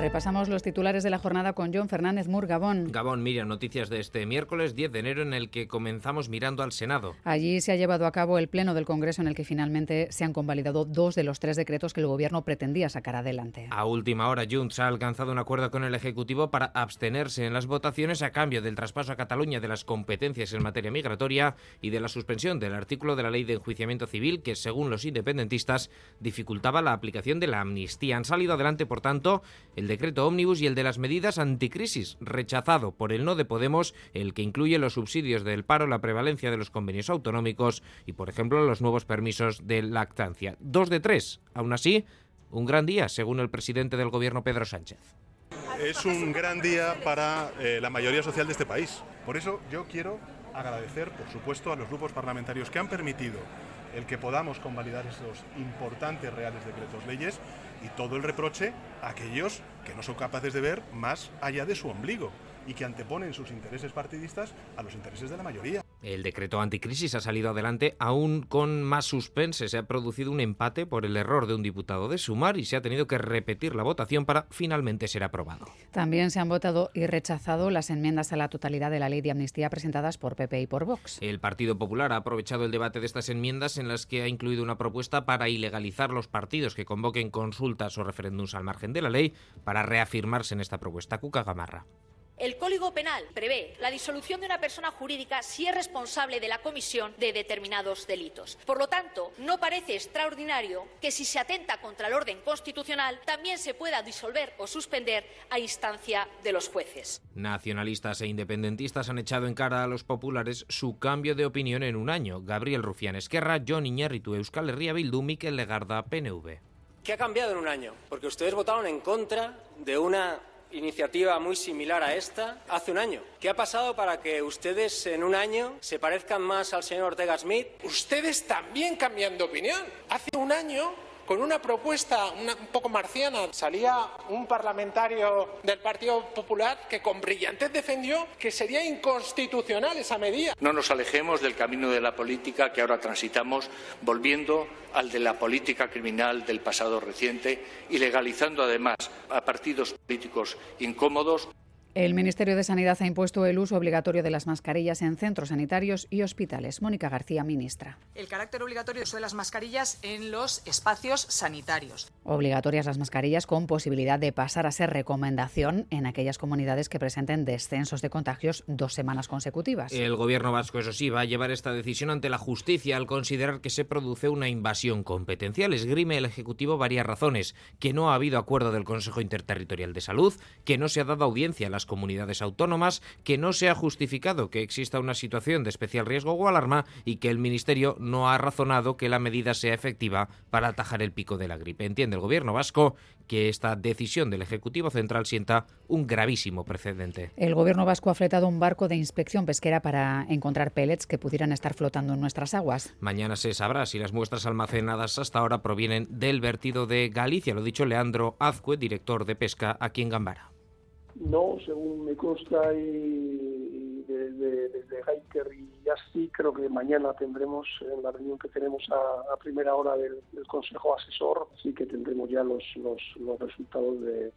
Repasamos los titulares de la jornada con John Fernández Mur, Gabón. Gabón, Miriam, noticias de este miércoles 10 de enero en el que comenzamos mirando al Senado. Allí se ha llevado a cabo el pleno del Congreso en el que finalmente se han convalidado dos de los tres decretos que el Gobierno pretendía sacar adelante. A última hora, Junts ha alcanzado un acuerdo con el Ejecutivo para abstenerse en las votaciones a cambio del traspaso a Cataluña de las competencias en materia migratoria y de la suspensión del artículo de la Ley de Enjuiciamiento Civil que, según los independentistas, dificultaba la aplicación de la amnistía. Han salido adelante, por tanto, el decreto ómnibus y el de las medidas anticrisis, rechazado por el no de Podemos, el que incluye los subsidios del paro, la prevalencia de los convenios autonómicos y, por ejemplo, los nuevos permisos de lactancia. Dos de tres. Aún así, un gran día, según el presidente del Gobierno, Pedro Sánchez. Es un gran día para eh, la mayoría social de este país. Por eso yo quiero agradecer, por supuesto, a los grupos parlamentarios que han permitido el que podamos convalidar estos importantes reales decretos leyes y todo el reproche a aquellos que no son capaces de ver más allá de su ombligo y que anteponen sus intereses partidistas a los intereses de la mayoría. El decreto anticrisis ha salido adelante aún con más suspense. Se ha producido un empate por el error de un diputado de Sumar y se ha tenido que repetir la votación para finalmente ser aprobado. También se han votado y rechazado las enmiendas a la totalidad de la ley de amnistía presentadas por PP y por Vox. El Partido Popular ha aprovechado el debate de estas enmiendas en las que ha incluido una propuesta para ilegalizar los partidos que convoquen consultas o referéndums al margen de la ley para reafirmarse en esta propuesta. Cuca Gamarra. El Código Penal prevé la disolución de una persona jurídica si es responsable de la comisión de determinados delitos. Por lo tanto, no parece extraordinario que si se atenta contra el orden constitucional también se pueda disolver o suspender a instancia de los jueces. Nacionalistas e independentistas han echado en cara a los populares su cambio de opinión en un año. Gabriel Rufián Esquerra, John Iñárritu, Euskal Herria Bildu, Miquel Legarda, PNV. ¿Qué ha cambiado en un año? Porque ustedes votaron en contra de una iniciativa muy similar a esta hace un año. ¿Qué ha pasado para que ustedes en un año se parezcan más al señor Ortega Smith? Ustedes también cambian de opinión. Hace un año con una propuesta un poco marciana. Salía un parlamentario del Partido Popular que con brillantez defendió que sería inconstitucional esa medida. No nos alejemos del camino de la política que ahora transitamos, volviendo al de la política criminal del pasado reciente y legalizando además a partidos políticos incómodos. El Ministerio de Sanidad ha impuesto el uso obligatorio de las mascarillas en centros sanitarios y hospitales. Mónica García, ministra. El carácter obligatorio de las mascarillas en los espacios sanitarios. Obligatorias las mascarillas con posibilidad de pasar a ser recomendación en aquellas comunidades que presenten descensos de contagios dos semanas consecutivas. El gobierno vasco, eso sí, va a llevar esta decisión ante la justicia al considerar que se produce una invasión competencial. Esgrime el Ejecutivo varias razones. Que no ha habido acuerdo del Consejo Interterritorial de Salud, que no se ha dado audiencia a las comunidades autónomas, que no se ha justificado que exista una situación de especial riesgo o alarma y que el Ministerio no ha razonado que la medida sea efectiva para atajar el pico de la gripe. Entiende el Gobierno vasco que esta decisión del Ejecutivo Central sienta un gravísimo precedente. El Gobierno vasco ha fletado un barco de inspección pesquera para encontrar pellets que pudieran estar flotando en nuestras aguas. Mañana se sabrá si las muestras almacenadas hasta ahora provienen del vertido de Galicia, lo dicho Leandro Azcue, director de pesca aquí en Gambara. No, según me consta y, desde de, de Hiker y así, creo que mañana tendremos, en la reunión que tenemos a, a primera hora del, del, Consejo Asesor, sí que tendremos ya los, los, los resultados de,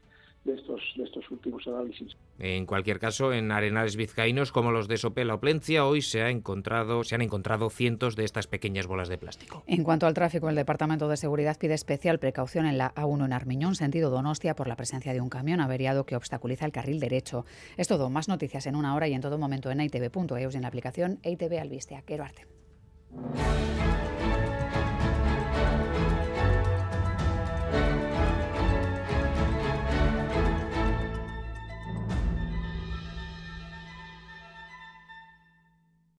de estos, de estos últimos análisis. En cualquier caso, en arenales vizcaínos como los de Sopela o Plencia, hoy se, ha encontrado, se han encontrado cientos de estas pequeñas bolas de plástico. En cuanto al tráfico, el Departamento de Seguridad pide especial precaución en la A1 en Armiñón, sentido Donostia, por la presencia de un camión averiado que obstaculiza el carril derecho. Es todo. Más noticias en una hora y en todo momento en itv.eus y en la aplicación ITV Albistea. Quiero arte.